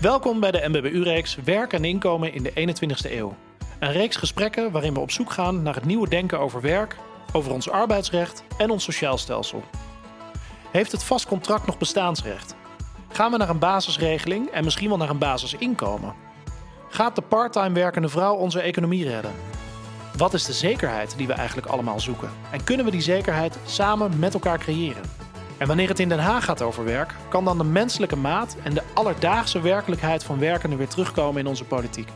Welkom bij de MBBU-reeks Werk en inkomen in de 21ste eeuw. Een reeks gesprekken waarin we op zoek gaan naar het nieuwe denken over werk, over ons arbeidsrecht en ons sociaal stelsel. Heeft het vast contract nog bestaansrecht? Gaan we naar een basisregeling en misschien wel naar een basisinkomen? Gaat de parttime werkende vrouw onze economie redden? Wat is de zekerheid die we eigenlijk allemaal zoeken? En kunnen we die zekerheid samen met elkaar creëren? En wanneer het in Den Haag gaat over werk, kan dan de menselijke maat en de alledaagse werkelijkheid van werkenden weer terugkomen in onze politiek.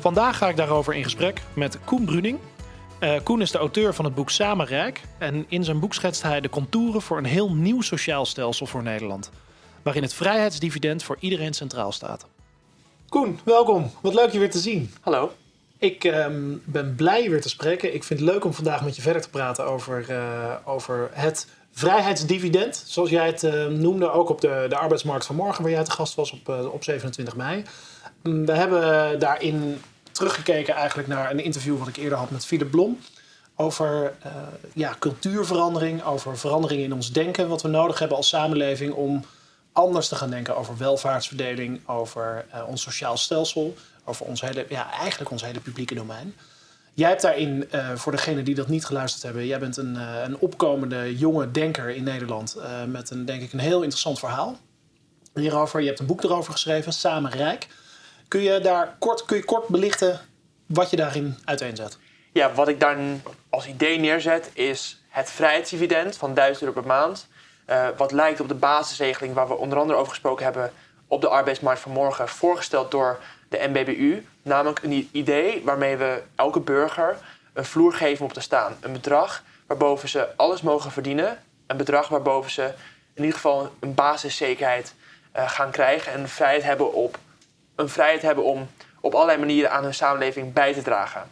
Vandaag ga ik daarover in gesprek met Koen Bruning. Uh, Koen is de auteur van het boek Samen Rijk. En in zijn boek schetst hij de contouren voor een heel nieuw sociaal stelsel voor Nederland. Waarin het vrijheidsdividend voor iedereen centraal staat. Koen, welkom. Wat leuk je weer te zien. Hallo. Ik um, ben blij je weer te spreken. Ik vind het leuk om vandaag met je verder te praten over, uh, over het vrijheidsdividend, zoals jij het uh, noemde, ook op de, de arbeidsmarkt van morgen, waar jij te gast was op, uh, op 27 mei. Um, we hebben daarin teruggekeken eigenlijk naar een interview wat ik eerder had met Philip Blom. Over uh, ja, cultuurverandering, over verandering in ons denken, wat we nodig hebben als samenleving om anders te gaan denken over welvaartsverdeling, over ons sociaal stelsel, over ons hele, ja, eigenlijk ons hele publieke domein. Jij hebt daarin, uh, voor degenen die dat niet geluisterd hebben, jij bent een, uh, een opkomende jonge denker in Nederland uh, met een, denk ik, een heel interessant verhaal hierover. Je hebt een boek erover geschreven, Samen Rijk. Kun je daar kort, kun je kort belichten wat je daarin uiteenzet? Ja, wat ik daar als idee neerzet is het vrijheidsdividend van 1000 euro per maand. wat lijkt op de basisregeling waar we onder andere over gesproken hebben op de arbeidsmarkt van morgen, voorgesteld door de MBBU. Namelijk een idee waarmee we elke burger een vloer geven om op te staan. Een bedrag waarboven ze alles mogen verdienen. Een bedrag waarboven ze in ieder geval een basiszekerheid uh, gaan krijgen. En vrijheid hebben, op, een vrijheid hebben om op allerlei manieren aan hun samenleving bij te dragen.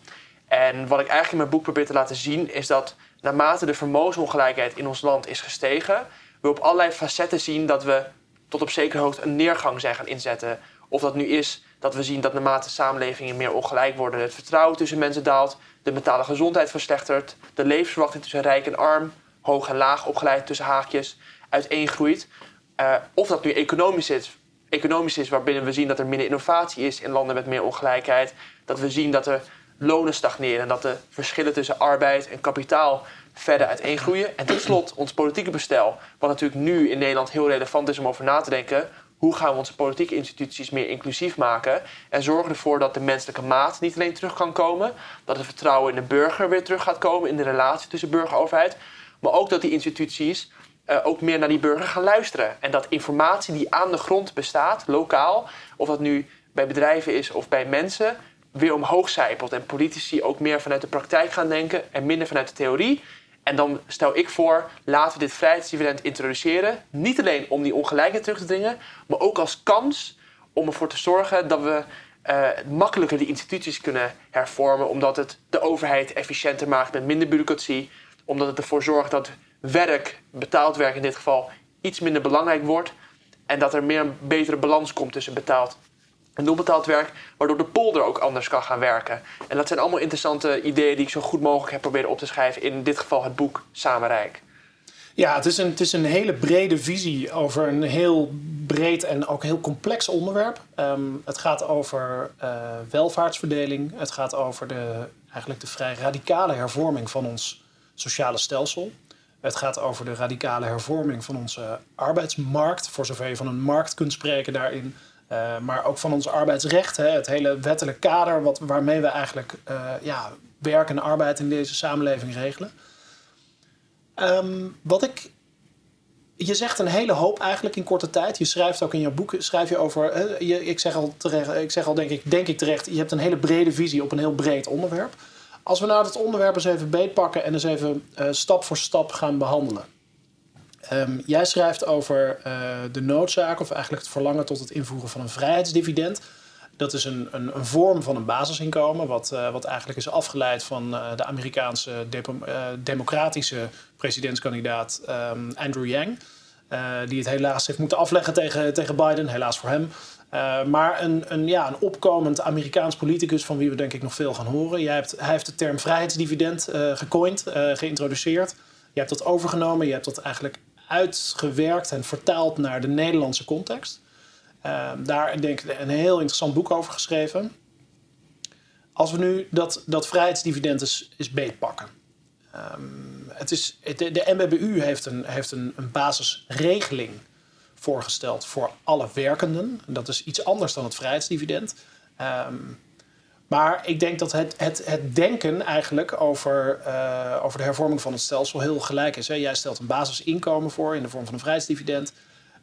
En wat ik eigenlijk in mijn boek probeer te laten zien is dat naarmate de vermogensongelijkheid in ons land is gestegen, we op allerlei facetten zien dat we tot op zekere hoogte een neergang zijn gaan inzetten. Of dat nu is dat we zien dat naarmate samenlevingen meer ongelijk worden, het vertrouwen tussen mensen daalt, de mentale gezondheid verslechtert, de levensverwachting tussen rijk en arm, hoog en laag opgeleid tussen haakjes, uiteengroeit. Uh, of dat nu economisch is, economisch is, waarbinnen we zien dat er minder innovatie is in landen met meer ongelijkheid. Dat we zien dat er lonen stagneren en dat de verschillen tussen arbeid en kapitaal verder uiteengroeien. En tot slot ons politieke bestel, wat natuurlijk nu in Nederland heel relevant is om over na te denken hoe gaan we onze politieke instituties meer inclusief maken en zorgen ervoor dat de menselijke maat niet alleen terug kan komen, dat het vertrouwen in de burger weer terug gaat komen in de relatie tussen burger en overheid, maar ook dat die instituties uh, ook meer naar die burger gaan luisteren en dat informatie die aan de grond bestaat, lokaal, of dat nu bij bedrijven is of bij mensen, weer omhoog zijpelt en politici ook meer vanuit de praktijk gaan denken en minder vanuit de theorie en dan stel ik voor, laten we dit vrijheidsdividend introduceren. Niet alleen om die ongelijkheid terug te dringen, maar ook als kans om ervoor te zorgen dat we uh, makkelijker die instituties kunnen hervormen. Omdat het de overheid efficiënter maakt met minder bureaucratie. Omdat het ervoor zorgt dat werk, betaald werk in dit geval, iets minder belangrijk wordt. En dat er meer een betere balans komt tussen betaald en onbetaald werk, waardoor de polder ook anders kan gaan werken. En dat zijn allemaal interessante ideeën die ik zo goed mogelijk heb proberen op te schrijven. In dit geval het boek Samenrijk. Ja, het is, een, het is een hele brede visie over een heel breed en ook heel complex onderwerp. Um, het gaat over uh, welvaartsverdeling. Het gaat over de, eigenlijk de vrij radicale hervorming van ons sociale stelsel. Het gaat over de radicale hervorming van onze arbeidsmarkt. Voor zover je van een markt kunt spreken daarin. Uh, maar ook van ons arbeidsrecht, hè, het hele wettelijk kader wat, waarmee we eigenlijk uh, ja, werk en arbeid in deze samenleving regelen. Um, wat ik. Je zegt een hele hoop eigenlijk in korte tijd. Je schrijft ook in je boek schrijf je over. Je, ik, zeg al terecht, ik zeg al, denk ik, denk ik terecht, je hebt een hele brede visie op een heel breed onderwerp. Als we nou het onderwerp eens even beetpakken en eens even uh, stap voor stap gaan behandelen. Um, jij schrijft over uh, de noodzaak, of eigenlijk het verlangen tot het invoeren van een vrijheidsdividend. Dat is een, een, een vorm van een basisinkomen, wat, uh, wat eigenlijk is afgeleid van uh, de Amerikaanse democratische presidentskandidaat um, Andrew Yang. die het helaas heeft moeten afleggen tegen, tegen Biden, helaas voor hem. maar een, een, ja, een opkomend Amerikaans politicus van wie we denk ik nog veel gaan horen. Jij hebt, hij heeft de term vrijheidsdividend gecoind, geïntroduceerd. Je hebt dat overgenomen, je hebt dat eigenlijk uitgewerkt en vertaald naar de Nederlandse context. Ehm, daar denk ik een heel interessant boek over geschreven. Als we nu dat, dat vrijheidsdividend eens, eens beetpakken. Um, het is, de, de MBBU heeft, een, heeft een, een basisregeling voorgesteld voor alle werkenden. Dat is iets anders dan het vrijheidsdividend. Um, maar ik denk dat het, het, het denken eigenlijk over, uh, over de hervorming van het stelsel heel gelijk is. Hè? Jij stelt een basisinkomen voor in de vorm van een vrijheidsdividend.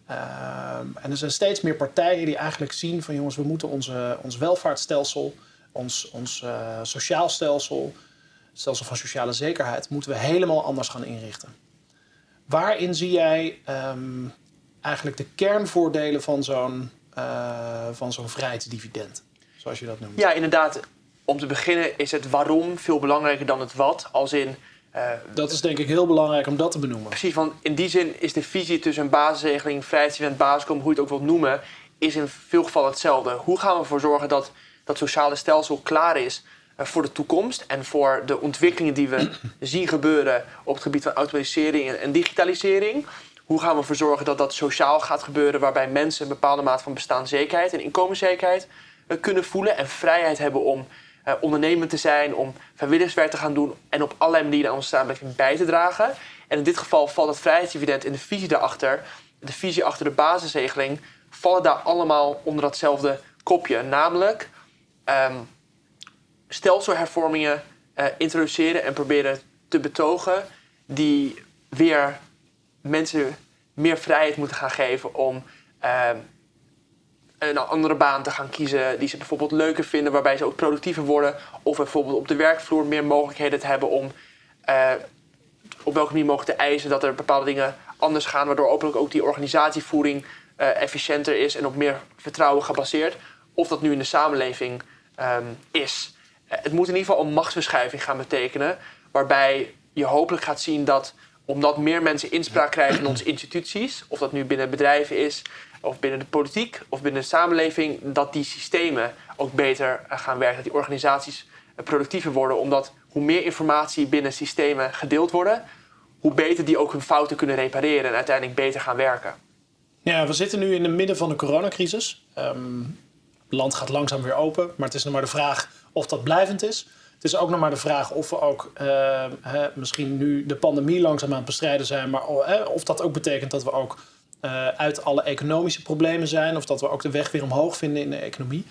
Uh, en er zijn steeds meer partijen die eigenlijk zien van jongens, we moeten onze, ons welvaartsstelsel, ons, ons uh, sociaal stelsel, stelsel van sociale zekerheid, moeten we helemaal anders gaan inrichten. Waarin zie jij um, eigenlijk de kernvoordelen van zo'n van zo'n vrijheidsdividend? Zoals je dat noemt. Ja, inderdaad. Om te beginnen is het waarom veel belangrijker dan het wat. Als in. Uh, dat is denk ik heel belangrijk om dat te benoemen. Precies, want in die zin is de visie tussen een basisregeling, vrijheidsdividend, basiskom, hoe je het ook wilt noemen, is in veel gevallen hetzelfde. Hoe gaan we ervoor zorgen dat dat sociale stelsel klaar is uh, voor de toekomst en voor de ontwikkelingen die we zien gebeuren op het gebied van automatisering en digitalisering? Hoe gaan we ervoor zorgen dat dat sociaal gaat gebeuren, waarbij mensen een bepaalde mate van bestaanszekerheid en inkomenszekerheid eh, kunnen voelen en vrijheid hebben om uh, ondernemend te zijn, om vrijwilligerswerk te gaan doen en op allerlei manieren aan onze samenleving bij te dragen. En in dit geval valt het vrijheidsdividend in de visie daarachter, de visie achter de basisregeling, vallen daar allemaal onder datzelfde kopje. Namelijk um, stelselhervormingen uh, introduceren en proberen te betogen die weer mensen meer vrijheid moeten gaan geven om uh, een andere baan te gaan kiezen die ze bijvoorbeeld leuker vinden, waarbij ze ook productiever worden. Of bijvoorbeeld op de werkvloer meer mogelijkheden te hebben om uh, op welke manier mogen te eisen dat er bepaalde dingen anders gaan, waardoor openlijk ook die organisatievoering uh, efficiënter is en op meer vertrouwen gebaseerd. Of dat nu in de samenleving um, is. Uh, het moet in ieder geval een machtsverschuiving gaan betekenen, waarbij je hopelijk gaat zien dat omdat meer mensen inspraak krijgen in onze instituties, of dat nu binnen bedrijven is, of binnen de politiek of binnen de samenleving, dat die systemen ook beter eh, gaan werken. Dat die organisaties eh, productiever worden, omdat hoe meer informatie binnen systemen gedeeld worden, hoe beter die ook hun fouten kunnen repareren en uiteindelijk beter gaan werken. Ja, we zitten nu in het midden van de coronacrisis. Um, het land gaat langzaam weer open, maar het is nog maar de vraag of dat blijvend is. Het is ook nog maar de vraag of we ook uh, hè, misschien nu de pandemie langzaam aan het bestrijden zijn, maar of dat ook betekent dat we ook uh, uit alle economische problemen zijn. Of dat we ook de weg weer omhoog vinden in de economie.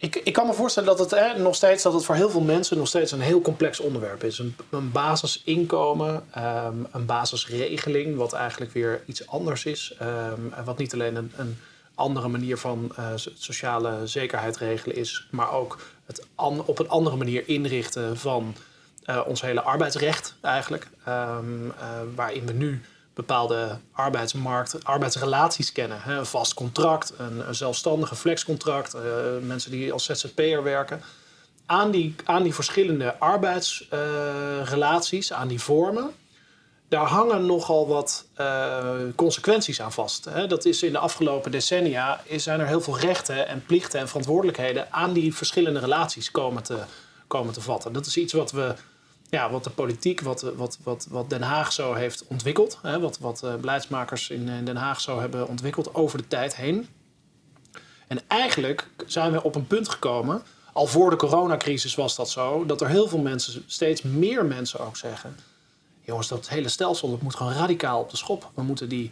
Ik, ik kan me voorstellen dat het nog steeds dat het voor heel veel mensen nog steeds een heel complex onderwerp is. Een, een basisinkomen, um, een basisregeling, wat eigenlijk weer iets anders is. Um, wat niet alleen een, een andere manier van uh, sociale zekerheid regelen is, maar ook het op een andere manier inrichten van uh, ons hele arbeidsrecht eigenlijk. Um, waarin we nu bepaalde arbeidsmarkt, arbeidsrelaties kennen. Hè? Een vast contract, een, een zelfstandige flexcontract, uh, mensen die als ZZP'er werken. Aan die, aan die verschillende arbeidsrelaties, uh, aan die vormen, daar hangen nogal wat uh, consequenties aan vast. Hè? Dat is in de afgelopen decennia zijn er heel veel rechten en plichten en verantwoordelijkheden aan die verschillende relaties komen te, komen te vatten. Dat is iets wat we ja, wat de politiek, wat, wat, wat, wat Den Haag zo heeft ontwikkeld. Hè, wat, wat uh, beleidsmakers in, in Den Haag zo hebben ontwikkeld over de tijd heen. En eigenlijk zijn we op een punt gekomen, al voor de coronacrisis was dat zo, dat er heel veel mensen, steeds meer mensen ook zeggen: jongens, dat hele stelsel dat moet gewoon radicaal op de schop. We moeten die,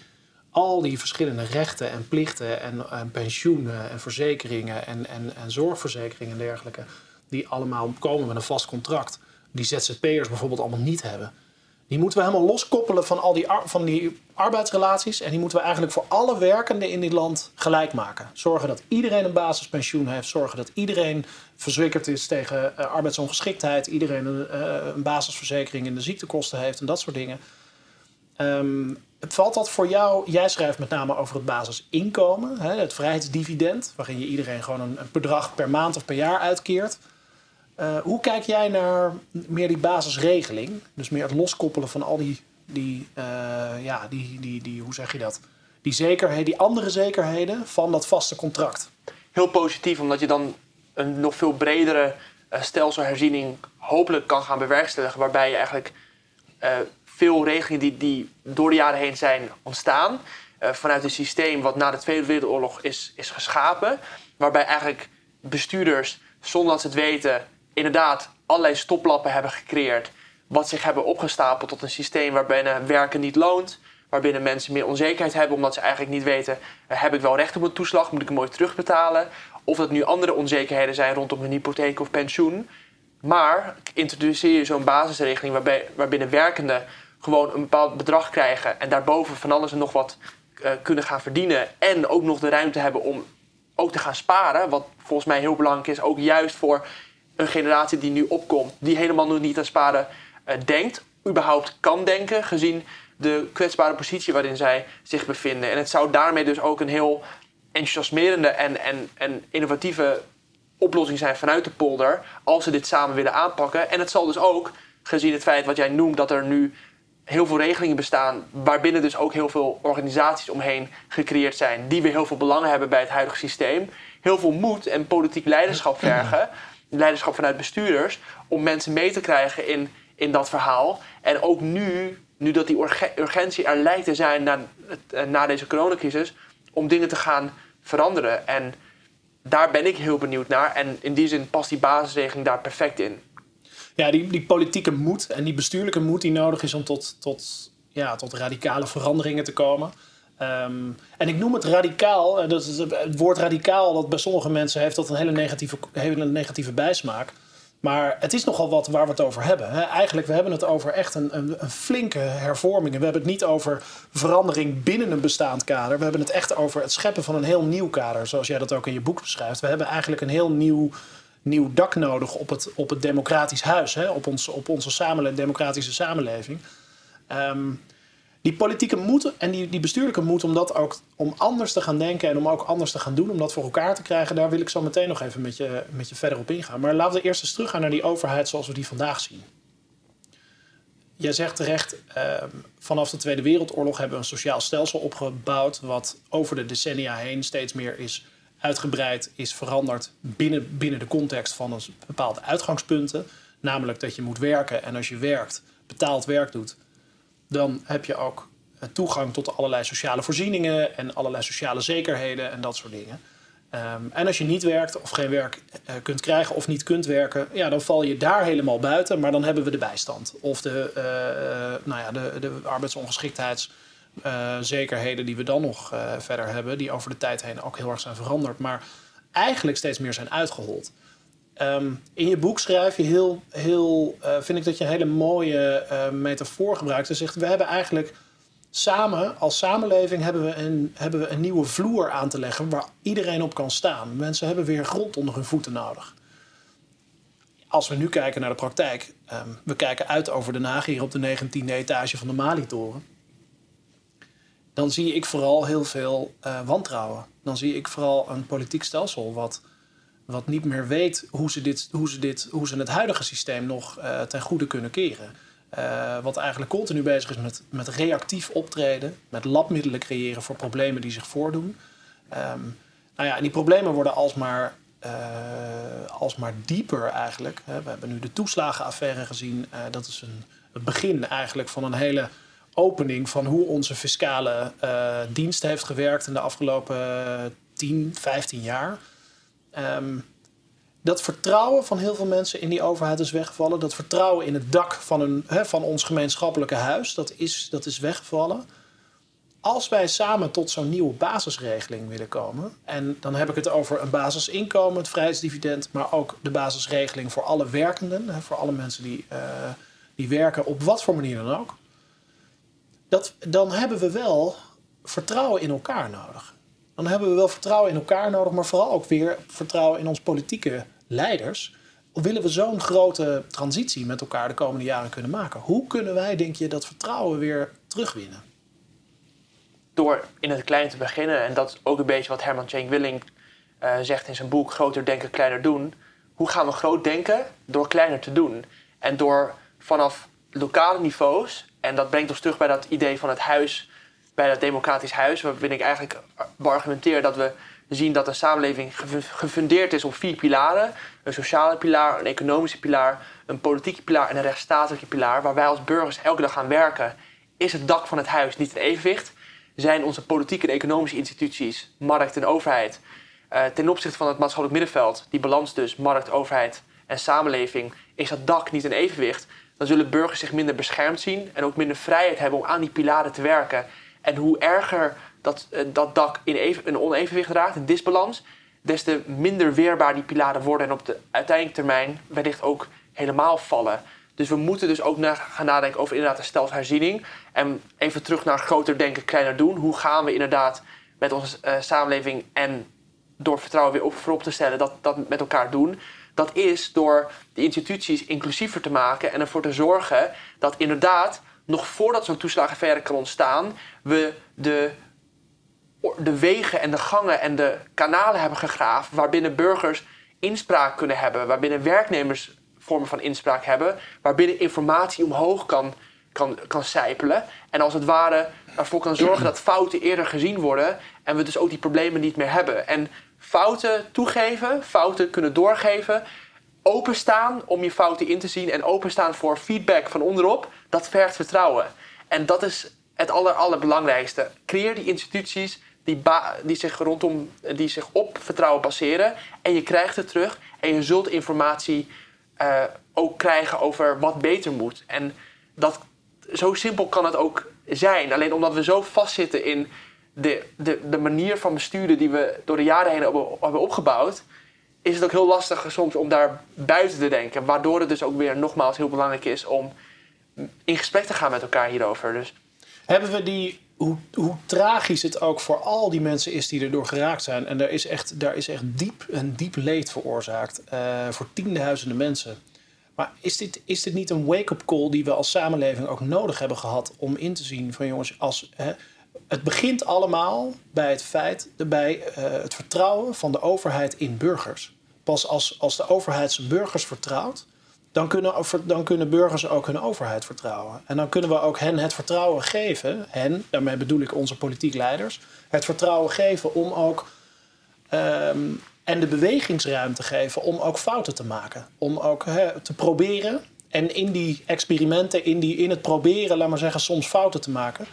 al die verschillende rechten en plichten en, en pensioenen en verzekeringen en, en, en zorgverzekeringen en dergelijke, die allemaal komen met een vast contract die ZZP'ers bijvoorbeeld allemaal niet hebben. Die moeten we helemaal loskoppelen van al die, van die arbeidsrelaties. En die moeten we eigenlijk voor alle werkenden in dit land gelijk maken. Zorgen dat iedereen een basispensioen heeft. Zorgen dat iedereen verzekerd is tegen uh, arbeidsongeschiktheid. Iedereen een, uh, een, basisverzekering in de ziektekosten heeft en dat soort dingen. Um, valt dat voor jou? Jij schrijft met name over het basisinkomen, hè, het vrijheidsdividend, waarin je iedereen gewoon een, een bedrag per maand of per jaar uitkeert. Uh, hoe kijk jij naar meer die basisregeling? Dus meer het loskoppelen van al die, die, uh, ja, die, die, die, hoe zeg je dat? Die zekerheden, die andere zekerheden van dat vaste contract. Heel positief, omdat je dan een nog veel bredere uh, stelselherziening hopelijk kan gaan bewerkstelligen. Waarbij je eigenlijk veel regelingen die, die door de jaren heen zijn ontstaan, vanuit een systeem wat na de Tweede Wereldoorlog is, is geschapen. Waarbij eigenlijk bestuurders, zonder dat ze het weten, inderdaad allerlei stoplappen hebben gecreëerd. Wat zich hebben opgestapeld tot een systeem waarbinnen werken niet loont. Waarbinnen mensen meer onzekerheid hebben omdat ze eigenlijk niet weten: uh, heb ik wel recht op een toeslag? Moet ik hem ooit terugbetalen? Of dat nu andere onzekerheden zijn rondom hun hypotheek of pensioen. Maar introduceer je zo'n basisregeling waarbij, waarbinnen werkenden gewoon een bepaald bedrag krijgen en daarboven van alles en nog wat uh, kunnen gaan verdienen. En ook nog de ruimte hebben om ook te gaan sparen. Wat volgens mij heel belangrijk is, ook juist voor een generatie die nu opkomt, die helemaal nog niet aan sparen uh, denkt, überhaupt kan denken, gezien de kwetsbare positie waarin zij zich bevinden. En het zou daarmee dus ook een heel enthousiasmerende en, en, en innovatieve oplossing zijn vanuit de polder, als ze dit samen willen aanpakken. En het zal dus ook, gezien het feit wat jij noemt, dat er nu heel veel regelingen bestaan, waarbinnen dus ook heel veel organisaties omheen gecreëerd zijn, die weer heel veel belangen hebben bij het huidige systeem, heel veel moed en politiek leiderschap vergen, leiderschap vanuit bestuurders, om mensen mee te krijgen in, in dat verhaal. En ook nu, nu dat die urgentie er lijkt te zijn na, eh, na deze coronacrisis, om dingen te gaan veranderen. En daar ben ik heel benieuwd naar. En in die zin past die basisregeling daar perfect in. Ja, die, die politieke moed en die bestuurlijke moed die nodig is om tot, tot, ja, tot radicale veranderingen te komen. Ehm, en ik noem het radicaal. Dat is het woord radicaal, dat bij sommige mensen heeft dat een hele negatieve, hele negatieve bijsmaak. Maar het is nogal wat waar we het over hebben. Eigenlijk, we hebben het over echt een, een, een flinke hervorming. We hebben het niet over verandering binnen een bestaand kader. We hebben het echt over het scheppen van een heel nieuw kader. Zoals jij dat ook in je boek beschrijft. We hebben eigenlijk een heel nieuw, nieuw dak nodig op het, op het democratisch huis. Hè? Op, ons, op onze samenle democratische samenleving. Um, die politieke moed en die, die bestuurlijke moed om dat ook om anders te gaan denken en om ook anders te gaan doen, om dat voor elkaar te krijgen, daar wil ik zo meteen nog even met je, met je verder op ingaan. Maar laten we eerst eens teruggaan naar die overheid zoals we die vandaag zien. Jij zegt terecht, eh, vanaf de Tweede Wereldoorlog hebben we een sociaal stelsel opgebouwd, wat over de decennia heen steeds meer is uitgebreid, is veranderd binnen, binnen de context van een bepaalde uitgangspunten. Namelijk dat je moet werken en als je werkt, betaald werk doet, dan heb je ook eh, toegang tot allerlei sociale voorzieningen en allerlei sociale zekerheden en dat soort dingen. Ehm, en als je niet werkt of geen werk uh, kunt krijgen of niet kunt werken, ja, dan val je daar helemaal buiten. Maar dan hebben we de bijstand of de, uh, nou ja, de, de arbeidsongeschiktheidszekerheden die we dan nog verder hebben, die over de tijd heen ook heel erg zijn veranderd, maar eigenlijk steeds meer zijn uitgehold. Ehm, in je boek schrijf je heel, heel uh, vind ik dat je een hele mooie uh, metafoor gebruikt. Je zegt, we hebben eigenlijk samen, als samenleving, hebben we, een, hebben we een nieuwe vloer aan te leggen waar iedereen op kan staan. Mensen hebben weer grond onder hun voeten nodig. Als we nu kijken naar de praktijk, um, we kijken uit over Den Haag hier op de 19e etage van de Mali-toren. Dan zie ik vooral heel veel uh, wantrouwen. Dan zie ik vooral een politiek stelsel wat wat niet meer weet hoe ze, dit, hoe ze, dit, hoe ze het huidige systeem nog uh, ten goede kunnen keren. Uh, wat eigenlijk continu bezig is met, met reactief optreden, met labmiddelen creëren voor problemen die zich voordoen. Um, nou ja, en die problemen worden alsmaar, uh, alsmaar dieper eigenlijk. We hebben nu de toeslagenaffaire gezien. dat is een, het begin eigenlijk van een hele opening van hoe onze fiscale dienst heeft gewerkt in de afgelopen 10, 15 jaar. Um, dat vertrouwen van heel veel mensen in die overheid is weggevallen. Dat vertrouwen in het dak van, een, van ons gemeenschappelijke huis, dat is, dat is weggevallen. Als wij samen tot zo'n nieuwe basisregeling willen komen, en dan heb ik het over een basisinkomen, het vrijheidsdividend, maar ook de basisregeling voor alle werkenden, voor alle mensen die, uh, die werken op wat voor manier dan ook, dat, dan hebben we wel vertrouwen in elkaar nodig dan hebben we wel vertrouwen in elkaar nodig, maar vooral ook weer vertrouwen in onze politieke leiders. Willen we zo'n grote transitie met elkaar de komende jaren kunnen maken? Hoe kunnen wij, denk je, dat vertrouwen weer terugwinnen? Door in het klein te beginnen, en dat is ook een beetje wat Herman Cenk Willing uh, zegt in zijn boek Groter denken, kleiner doen. Hoe gaan we groot denken? Door kleiner te doen. En door vanaf lokale niveaus, en dat brengt ons terug bij dat idee van het huis bij dat democratisch huis, waarin ik eigenlijk beargumenteer dat we zien dat een samenleving gefundeerd is op vier pilaren: een sociale pilaar, een economische pilaar, een politieke pilaar en een rechtsstatelijke pilaar, waar wij als burgers elke dag aan werken, is het dak van het huis niet in evenwicht. zijn onze politieke en economische instituties, markt en overheid, uh, ten opzichte van het maatschappelijk middenveld, die balans dus markt, overheid en samenleving, is dat dak niet in evenwicht, dan zullen burgers zich minder beschermd zien en ook minder vrijheid hebben om aan die pilaren te werken. En hoe erger dat, uh, dat dak in even, een onevenwicht raakt, een disbalans, des te minder weerbaar die pilaren worden en op de uiteindelijke termijn wellicht ook helemaal vallen. Dus we moeten dus ook gaan nadenken over inderdaad een stelsherziening. En even terug naar groter denken, kleiner doen. Hoe gaan we inderdaad met onze uh, samenleving en door vertrouwen weer op, voorop te stellen, dat, dat met elkaar doen? Dat is door de instituties inclusiever te maken en ervoor te zorgen dat inderdaad, nog voordat zo'n toeslagenaffaire kan ontstaan, we de, de wegen en de gangen en de kanalen hebben gegraven waarbinnen burgers inspraak kunnen hebben, waarbinnen werknemers vormen van inspraak hebben, waarbinnen informatie omhoog kan, kan, kan sijpelen. En als het ware ervoor kan zorgen dat fouten eerder gezien worden en we dus ook die problemen niet meer hebben. En fouten toegeven, fouten kunnen doorgeven, openstaan om je fouten in te zien en openstaan voor feedback van onderop, dat vergt vertrouwen. En dat is het aller, allerbelangrijkste. Creëer die instituties die, die, zich rondom, die zich op vertrouwen baseren en je krijgt het terug en je zult informatie uh, ook krijgen over wat beter moet. En dat, zo simpel kan het ook zijn. Alleen omdat we zo vastzitten in de, de, de manier van besturen die we door de jaren heen hebben opgebouwd, is het ook heel lastig soms om daar buiten te denken. Waardoor het dus ook weer nogmaals heel belangrijk is om in gesprek te gaan met elkaar hierover. Dus. Hebben we die, hoe, hoe tragisch het ook voor al die mensen is die erdoor geraakt zijn. En daar is echt, daar is echt diep, een diep leed veroorzaakt uh, voor tienduizenden mensen. Maar is dit, is dit niet een wake-up call die we als samenleving ook nodig hebben gehad om in te zien van jongens, als, het begint allemaal bij het feit, bij uh, het vertrouwen van de overheid in burgers. Pas als, als de overheid zijn burgers vertrouwt, dan kunnen, dan kunnen burgers ook hun overheid vertrouwen. En dan kunnen we ook hen het vertrouwen geven, hen, daarmee bedoel ik onze politiek leiders, het vertrouwen geven om ook. Um, en de bewegingsruimte geven om ook fouten te maken. Om ook te proberen. En in die experimenten, in, die, in het proberen, laat maar zeggen, soms fouten te maken.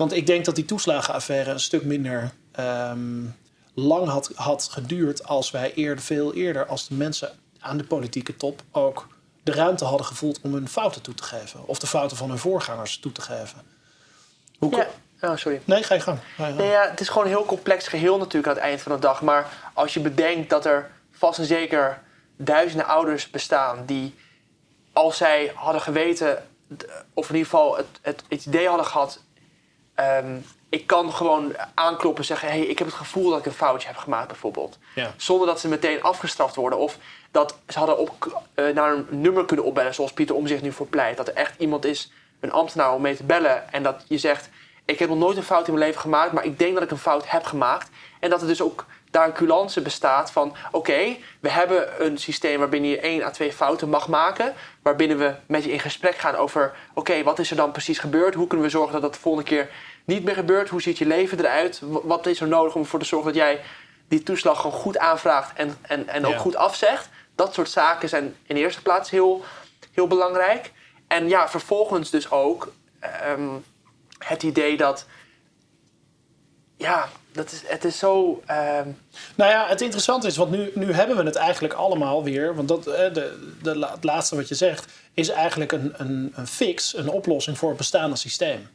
Want ik denk dat die toeslagenaffaire een stuk minder um, lang had, had geduurd als wij eerder, veel eerder, als de mensen aan de politieke top ook de ruimte hadden gevoeld om hun fouten toe te geven. Of de fouten van hun voorgangers toe te geven. Hoe ja. Oh, sorry. Nee, ga je gang. Ga Nee, ja, het is gewoon een heel complex geheel natuurlijk aan het eind van de dag. Maar als je bedenkt dat er vast en zeker duizenden ouders bestaan die, als zij hadden geweten, of in ieder geval het, het, het idee hadden gehad, um, ik kan gewoon aankloppen en zeggen: hey, ik heb het gevoel dat ik een foutje heb gemaakt, bijvoorbeeld. Ja. Zonder dat ze meteen afgestraft worden. Of dat ze hadden op, uh, naar een nummer kunnen opbellen, zoals Pieter Om zich nu voor pleit. Dat er echt iemand is, een ambtenaar, om mee te bellen. En dat je zegt: Ik heb nog nooit een fout in mijn leven gemaakt, maar ik denk dat ik een fout heb gemaakt. En dat er dus ook daar een culance bestaat van: oké, we hebben een systeem waarbinnen je één à twee fouten mag maken. Waarbinnen we met je in gesprek gaan over: oké, wat is er dan precies gebeurd? Hoe kunnen we zorgen dat dat de volgende keer niet meer gebeurt? Hoe ziet je leven eruit? Wat is er nodig om ervoor te zorgen dat jij die toeslag gewoon goed aanvraagt en, en, en ook goed afzegt? Dat soort zaken zijn in de eerste plaats heel, heel belangrijk. En ja, vervolgens dus ook um, het idee dat. Ja, dat is, het is zo. Uh... Nou ja, het interessante is, want nu, nu hebben we het eigenlijk allemaal weer. Want dat, de, de, het laatste wat je zegt is eigenlijk een, een, een fix, een oplossing voor het bestaande systeem.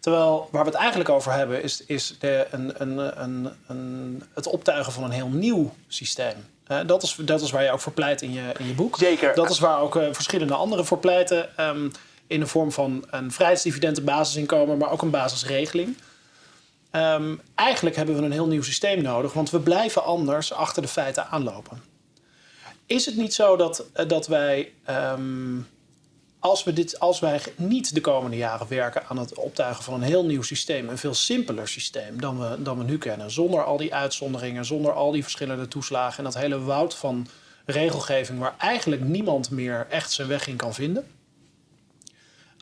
Terwijl waar we het eigenlijk over hebben, is, is de, een, een, een, een, het optuigen van een heel nieuw systeem. dat, is, dat is waar je ook voor pleit in je, in je boek. Zeker. Dat is waar ook uh, verschillende anderen voor pleiten. Um, in de vorm van een vrijheidsdividend, basisinkomen, maar ook een basisregeling. Um, eigenlijk hebben we een heel nieuw systeem nodig, want we blijven anders achter de feiten aanlopen. Is het niet zo dat, eh, dat wij, um, als, we dit, als wij niet de komende jaren werken aan het optuigen van een heel nieuw systeem, een veel simpeler systeem dan we, dan we nu kennen, zonder al die uitzonderingen, zonder al die verschillende toeslagen en dat hele woud van regelgeving waar eigenlijk niemand meer echt zijn weg in kan vinden?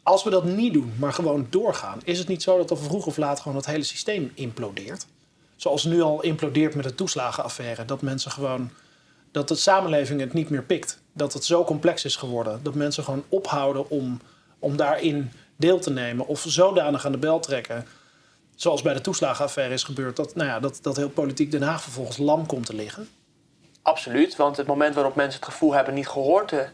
Als we dat niet doen, maar gewoon doorgaan, is het niet zo dat er vroeg of laat gewoon het hele systeem implodeert? Zoals nu al implodeert met de toeslagenaffaire. Dat mensen gewoon. dat de samenleving het niet meer pikt. Dat het zo complex is geworden. Dat mensen gewoon ophouden om, om daarin deel te nemen. Of zodanig aan de bel trekken. zoals bij de toeslagenaffaire is gebeurd, dat, nou ja, dat, dat heel politiek Den Haag vervolgens lam komt te liggen? Absoluut, want het moment waarop mensen het gevoel hebben niet gehoord te,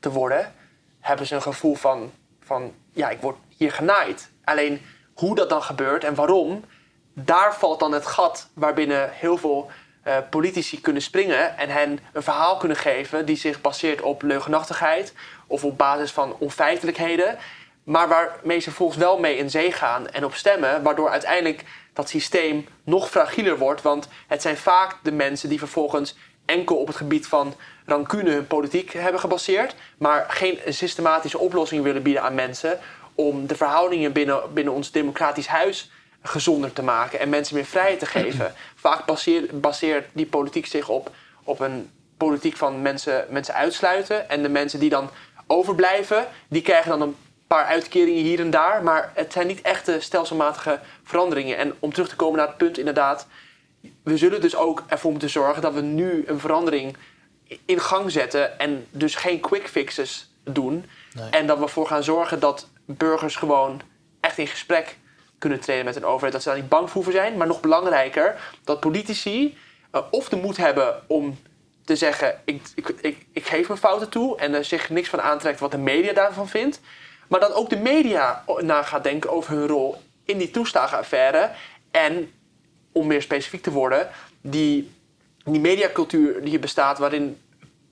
te worden, hebben ze een gevoel van, van, ja, ik word hier genaaid. Alleen hoe dat dan gebeurt en waarom, daar valt dan het gat waarbinnen heel veel uh, politici kunnen springen en hen een verhaal kunnen geven die zich baseert op leugenachtigheid of op basis van onfeitelijkheden, maar waarmee ze volgens wel mee in zee gaan en op stemmen, waardoor uiteindelijk dat systeem nog fragieler wordt, want het zijn vaak de mensen die vervolgens enkel op het gebied van rancune hun politiek hebben gebaseerd, maar geen systematische oplossing willen bieden aan mensen om de verhoudingen binnen, binnen ons democratisch huis gezonder te maken en mensen meer vrijheid te geven. Vaak baseert, baseert die politiek zich op, op een politiek van mensen, mensen uitsluiten. En de mensen die dan overblijven, die krijgen dan een paar uitkeringen hier en daar. Maar het zijn niet echte stelselmatige veranderingen. En om terug te komen naar het punt inderdaad... we zullen dus ook ervoor moeten zorgen dat we nu een verandering in gang zetten... en dus geen quick fixes doen. En dat we ervoor gaan zorgen dat burgers gewoon echt in gesprek kunnen treden met een overheid. Dat ze daar niet bang voor zijn. Maar nog belangrijker, dat politici uh, of de moed hebben om te zeggen: ik, ik, ik, ik geef mijn fouten toe. en er zich niks van aantrekt wat de media daarvan vindt. Maar dat ook de media na gaat denken over hun rol in die toeslagenaffaire. En om meer specifiek te worden, die, die mediacultuur die er bestaat, waarin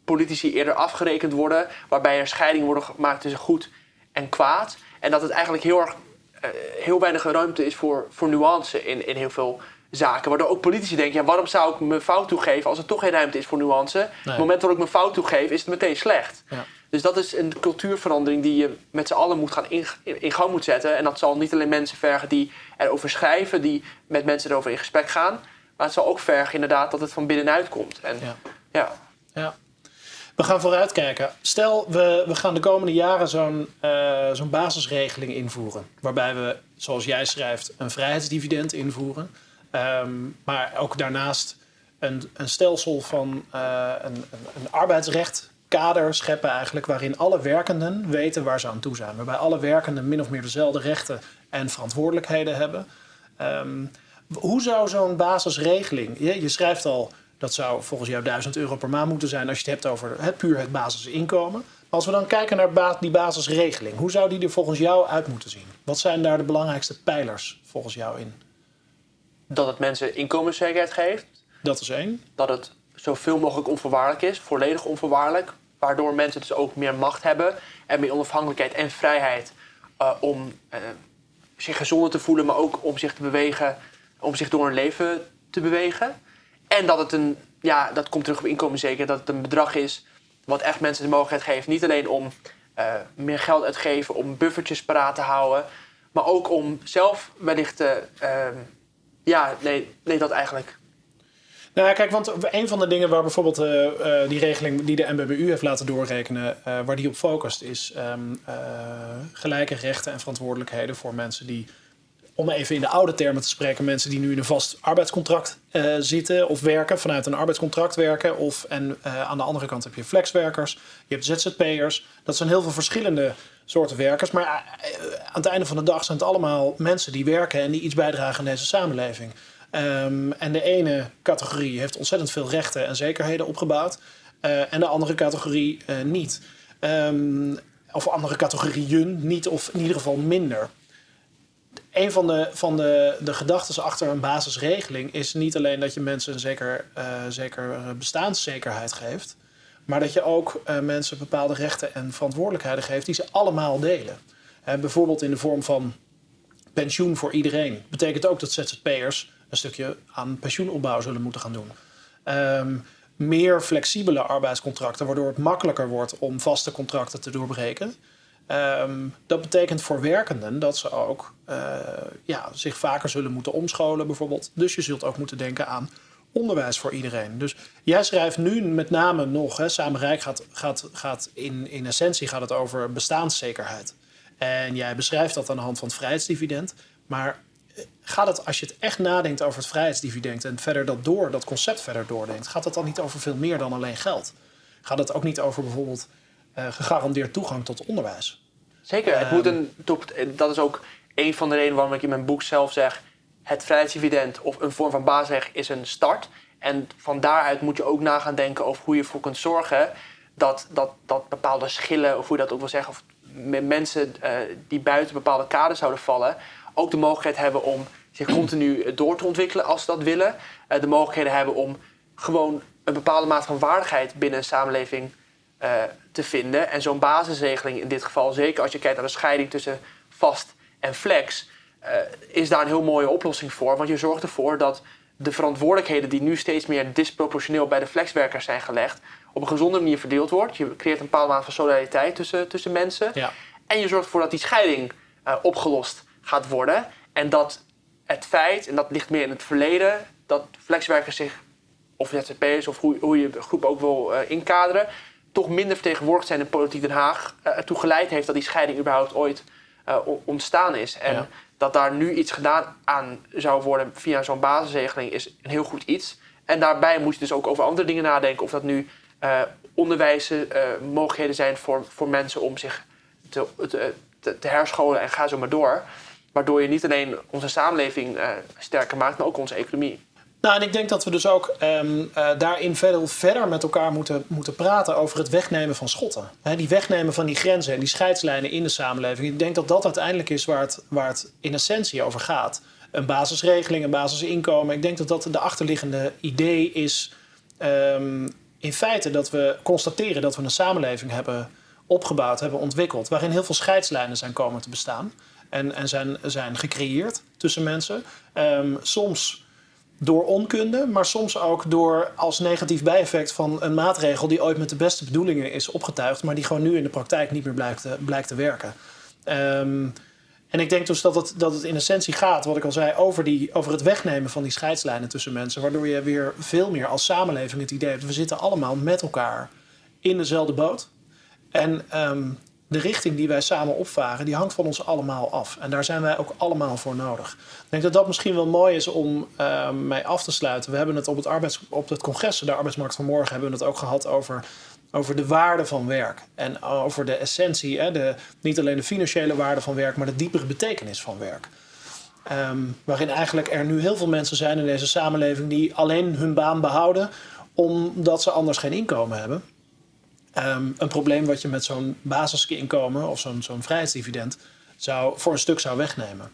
politici eerder afgerekend worden, waarbij er scheidingen worden gemaakt tussen goed en kwaad. En dat het eigenlijk heel erg uh, heel weinig ruimte is voor, voor nuance in, in heel veel zaken. Waardoor ook politici denken, ja, waarom zou ik mijn fout toegeven als er toch geen ruimte is voor nuance? Op het moment dat ik mijn fout toegeef, is het meteen slecht. Ja. Dus dat is een cultuurverandering die je met z'n allen moet gaan in, in, gang moet zetten. En dat zal niet alleen mensen vergen die erover schrijven, die met mensen erover in gesprek gaan. Maar het zal ook vergen inderdaad dat het van binnenuit komt. En, ja. ja. ja. We gaan vooruitkijken. Stel, we, we gaan de komende jaren zo'n uh, zo'n basisregeling invoeren. Waarbij we, zoals jij schrijft, een vrijheidsdividend invoeren. Um, maar ook daarnaast een, een stelsel van uh, een, een, een arbeidsrechtkader scheppen eigenlijk... waarin alle werkenden weten waar ze aan toe zijn. Waarbij alle werkenden min of meer dezelfde rechten en verantwoordelijkheden hebben. Um, hoe zou zo'n basisregeling... Je, je schrijft al dat zou volgens jou 1000 euro per maand moeten zijn als je het hebt over puur het basisinkomen. Als we dan kijken naar die basisregeling, hoe zou die er volgens jou uit moeten zien? Wat zijn daar de belangrijkste pijlers volgens jou in? Dat het mensen inkomenszekerheid geeft. Dat is één. Dat het zoveel mogelijk onvoorwaardelijk is, volledig onvoorwaardelijk. Waardoor mensen dus ook meer macht hebben en meer onafhankelijkheid en vrijheid uh, om uh, zich gezonder te voelen, maar ook om zich te bewegen, om zich door een leven te bewegen. En dat het een, ja, dat komt terug op inkomen zeker, dat het een bedrag is wat echt mensen de mogelijkheid geeft. Niet alleen om uh, meer geld uitgeven, om buffertjes paraat te houden, maar ook om zelf wellicht te. Uh, ja, nee, nee, dat eigenlijk. Nou, kijk, want een van de dingen waar bijvoorbeeld uh, uh, die regeling die de MBBU heeft laten doorrekenen, uh, waar die op focust, is um, gelijke rechten en verantwoordelijkheden voor mensen die om even in de oude termen te spreken, mensen die nu in een vast arbeidscontract zitten of werken, vanuit een arbeidscontract werken. Of, en aan de andere kant heb je flexwerkers, je hebt ZZP'ers. Dat zijn heel veel verschillende soorten werkers. Maar aan het einde van de dag zijn het allemaal mensen die werken en die iets bijdragen aan deze samenleving. Um, en de ene categorie heeft ontzettend veel rechten en zekerheden opgebouwd. en de andere categorie niet. Um, of andere categorieën niet, of in ieder geval minder een van de, van de, de gedachten achter een basisregeling is niet alleen dat je mensen een zeker, uh, zeker bestaanszekerheid geeft, maar dat je ook mensen bepaalde rechten en verantwoordelijkheden geeft die ze allemaal delen. Bijvoorbeeld in de vorm van pensioen voor iedereen. Betekent ook dat ZZP'ers een stukje aan pensioenopbouw zullen moeten gaan doen. Um, meer flexibele arbeidscontracten, waardoor het makkelijker wordt om vaste contracten te doorbreken. Um, dat betekent voor werkenden dat ze ook uh, ja, zich vaker zullen moeten omscholen, bijvoorbeeld. Dus je zult ook moeten denken aan onderwijs voor iedereen. Dus jij schrijft nu met name nog, hè, Samenrijk gaat, gaat, gaat in, in essentie gaat het over bestaanszekerheid. En jij beschrijft dat aan de hand van het vrijheidsdividend. Maar eh, gaat het, als je het echt nadenkt over het vrijheidsdividend en verder dat door, dat concept verder doordenkt, gaat het dan niet over veel meer dan alleen geld? Gaat het ook niet over bijvoorbeeld uh, gegarandeerd toegang tot onderwijs. Zeker, het moet ehm. een, dat is ook een van de redenen waarom ik in mijn boek zelf zeg... het vrijheidsdividend of een vorm van basisrecht is een start. En van daaruit moet je ook na gaan denken over hoe je ervoor kunt zorgen dat, dat, dat bepaalde schillen, of hoe je dat ook wil zeggen, of mensen uh, die buiten bepaalde kaders zouden vallen, ook de mogelijkheid hebben om zich continu door te ontwikkelen als ze dat willen. Uh, de mogelijkheden hebben om gewoon een bepaalde mate van waardigheid binnen een samenleving uh, te vinden. En zo'n basisregeling in dit geval, zeker als je kijkt naar de scheiding tussen vast en flex, is daar een heel mooie oplossing voor. Want je zorgt ervoor dat de verantwoordelijkheden die nu steeds meer disproportioneel bij de flexwerkers zijn gelegd, op een gezonde manier verdeeld wordt. Je creëert een bepaalde mate van solidariteit tussen, tussen mensen. Ja. En je zorgt ervoor dat die scheiding uh, opgelost gaat worden. En dat het feit, en dat ligt meer in het verleden, dat flexwerkers zich, of ZZP'ers, of hoe, hoe je de groep ook wil uh, inkaderen, toch minder vertegenwoordigd zijn in politiek Den Haag, uh, ertoe geleid heeft dat die scheiding überhaupt ooit ontstaan is. En ja. dat daar nu iets gedaan aan zou worden via zo'n basisregeling is een heel goed iets. En daarbij moet je dus ook over andere dingen nadenken. Of dat nu uh, onderwijzen mogelijkheden zijn voor, voor mensen om zich te, te, te, herscholen en ga zo maar door. Waardoor je niet alleen onze samenleving uh, sterker maakt, maar ook onze economie. Nou, en ik denk dat we dus ook um, uh, daarin verder, verder met elkaar moeten, moeten praten over het wegnemen van schotten. Die wegnemen van die grenzen en die scheidslijnen in de samenleving. Ik denk dat dat uiteindelijk is waar het, waar het in essentie over gaat. Een basisregeling, een basisinkomen. Ik denk dat dat de achterliggende idee is. Um, in feite dat we constateren dat we een samenleving hebben opgebouwd, hebben ontwikkeld, waarin heel veel scheidslijnen zijn komen te bestaan en, en zijn, zijn gecreëerd tussen mensen. Um, soms door onkunde, maar soms ook door als negatief bijeffect van een maatregel die ooit met de beste bedoelingen is opgetuigd, maar die gewoon nu in de praktijk niet meer blijkt te, blijkt te werken. Um, en ik denk dus dat het, dat het in essentie gaat, wat ik al zei, over, die, over het wegnemen van die scheidslijnen tussen mensen. Waardoor je weer veel meer als samenleving het idee hebt, we zitten allemaal met elkaar in dezelfde boot. En um, de richting die wij samen opvaren, die hangt van ons allemaal af. En daar zijn wij ook allemaal voor nodig. Ik denk dat dat misschien wel mooi is om uh, mij af te sluiten. We hebben het op het, arbeids, op het congres, de arbeidsmarkt van morgen, hebben we het ook gehad over over de waarde van werk. En over de essentie, hè, de, niet alleen de financiële waarde van werk, maar de diepere betekenis van werk. Um, waarin eigenlijk er nu heel veel mensen zijn in deze samenleving die alleen hun baan behouden omdat ze anders geen inkomen hebben. Um, een probleem wat je met zo'n basisinkomen of zo'n zo'n vrijheidsdividend zou, voor een stuk zou wegnemen.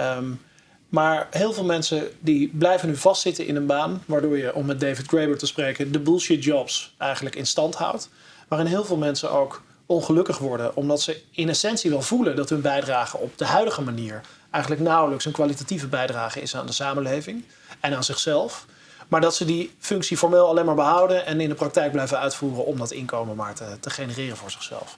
Um, maar heel veel mensen die blijven nu vastzitten in een baan, waardoor je, om met David Graeber te spreken, de bullshit jobs eigenlijk in stand houdt. Waarin heel veel mensen ook ongelukkig worden, omdat ze in essentie wel voelen dat hun bijdrage op de huidige manier eigenlijk nauwelijks een kwalitatieve bijdrage is aan de samenleving en aan zichzelf. Maar dat ze die functie formeel alleen maar behouden en in de praktijk blijven uitvoeren om dat inkomen maar te, te genereren voor zichzelf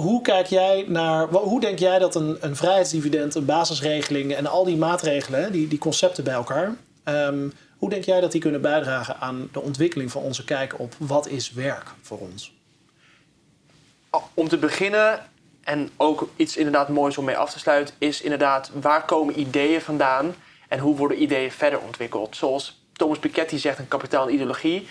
hoe kijk jij naar, hoe denk jij dat een, een vrijheidsdividend, een basisregeling en al die maatregelen, die, die concepten bij elkaar, um, hoe denk jij dat die kunnen bijdragen aan de ontwikkeling van onze kijk op wat is werk voor ons? Om te beginnen, en ook iets inderdaad moois om mee af te sluiten, is inderdaad waar komen ideeën vandaan en hoe worden ideeën verder ontwikkeld? Zoals Thomas Piketty zegt, een kapitaal en ideologie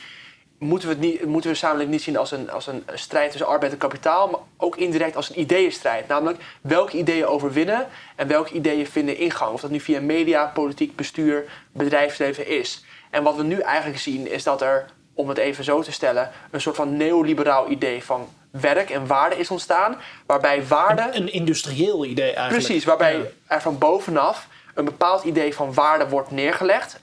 moeten we, het niet, moeten we de samenleving niet zien als een, als een strijd tussen arbeid en kapitaal, maar ook indirect als een ideeënstrijd. Namelijk welke ideeën overwinnen en welke ideeën vinden ingang. Of dat nu via media, politiek, bestuur, bedrijfsleven is. En wat we nu eigenlijk zien is dat er, om het even zo te stellen, een soort van neoliberaal idee van werk en waarde is ontstaan. Waarbij waarde. Een, een industrieel idee eigenlijk. Precies, waarbij er van bovenaf een bepaald idee van waarde wordt neergelegd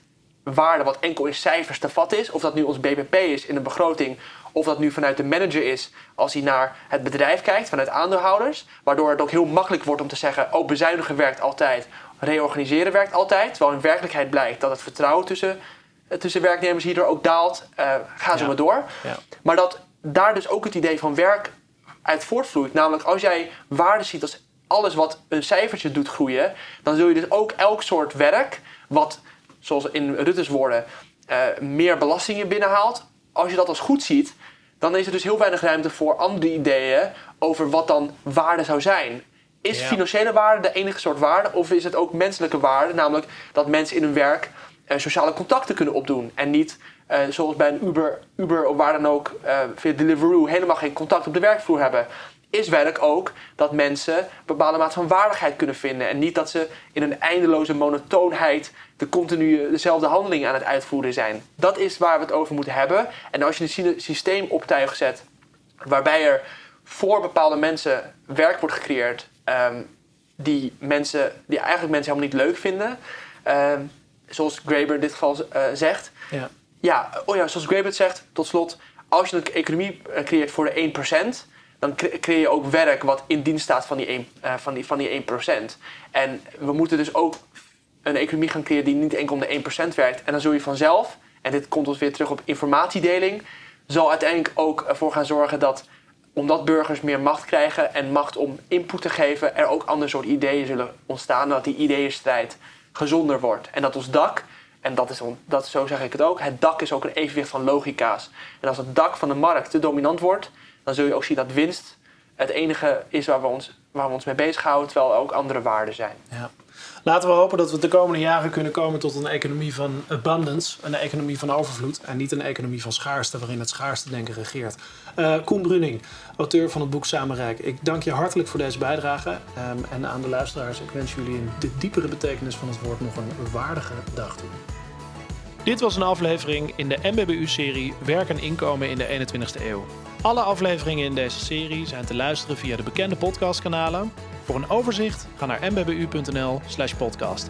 waarde wat enkel in cijfers te vatten is. Of dat nu ons BBP is in een begroting. Of dat nu vanuit de manager is als hij naar het bedrijf kijkt, vanuit aandeelhouders. Waardoor het ook heel makkelijk wordt om te zeggen: oh, bezuinigen werkt altijd, reorganiseren werkt altijd. Terwijl in werkelijkheid blijkt dat het vertrouwen tussen, eh, tussen werknemers hierdoor ook daalt. Uh, ga zo maar door. Ja. Maar dat daar dus ook het idee van werk uit voortvloeit. Namelijk als jij waarde ziet als alles wat een cijfertje doet groeien, dan zul je dus ook elk soort werk wat zoals in Rutte's woorden, uh, meer belastingen binnenhaalt. Als je dat als goed ziet, dan is er dus heel weinig ruimte voor andere ideeën over wat dan waarde zou zijn. Is financiële waarde de enige soort waarde, of is het ook menselijke waarde, namelijk dat mensen in hun werk uh, sociale contacten kunnen opdoen en niet uh, zoals bij een Uber, Uber of waar dan ook via Deliveroo helemaal geen contact op de werkvloer hebben? Is werk ook dat mensen een bepaalde mate van waardigheid kunnen vinden. En niet dat ze in een eindeloze monotoonheid de continu dezelfde handeling aan het uitvoeren zijn. Dat is waar we het over moeten hebben. En als je een systeem op tuig zet waarbij er voor bepaalde mensen werk wordt gecreëerd ehm, die, mensen, die eigenlijk mensen helemaal niet leuk vinden. Ehm, zoals Graeber in dit geval uh, zegt. Ja. Ja, oh ja, zoals Graeber zegt, tot slot. Als je een economie eh, creëert voor de 1%, dan creëer je ook werk wat in dienst staat van die, 1, uh, eh, van die, van die 1%. En we moeten dus ook een economie gaan creëren die niet enkel om de 1% werkt. En dan zul je vanzelf, en dit komt ons weer terug op informatiedeling, zal uiteindelijk ook ervoor gaan zorgen dat omdat burgers meer macht krijgen en macht om input te geven, er ook ander soort ideeën zullen ontstaan. Dat die ideeënstrijd gezonder wordt. En dat ons dak, en dat is, dat, zo zeg ik het ook, het dak is ook een evenwicht van logica's. En als het dak van de markt te dominant wordt, dan zul je ook zien dat winst het enige is waar we ons, waar we ons mee bezighouden, terwijl er ook andere waarden zijn. Ja. Laten we hopen dat we de komende jaren kunnen komen tot een economie van abundance, een economie van overvloed en niet een economie van schaarste waarin het schaarste denken regeert. Uh, Koen Bruning, auteur van het boek Samenrijk. Ik dank je hartelijk voor deze bijdrage um, en aan de luisteraars. Ik wens jullie in de diepere betekenis van het woord nog een waardige dag toe. Dit was een aflevering in de MBBU-serie Werk en Inkomen in de 21ste eeuw. Alle afleveringen in deze serie zijn te luisteren via de bekende podcastkanalen. Voor een overzicht ga naar mbbu.nl/podcast.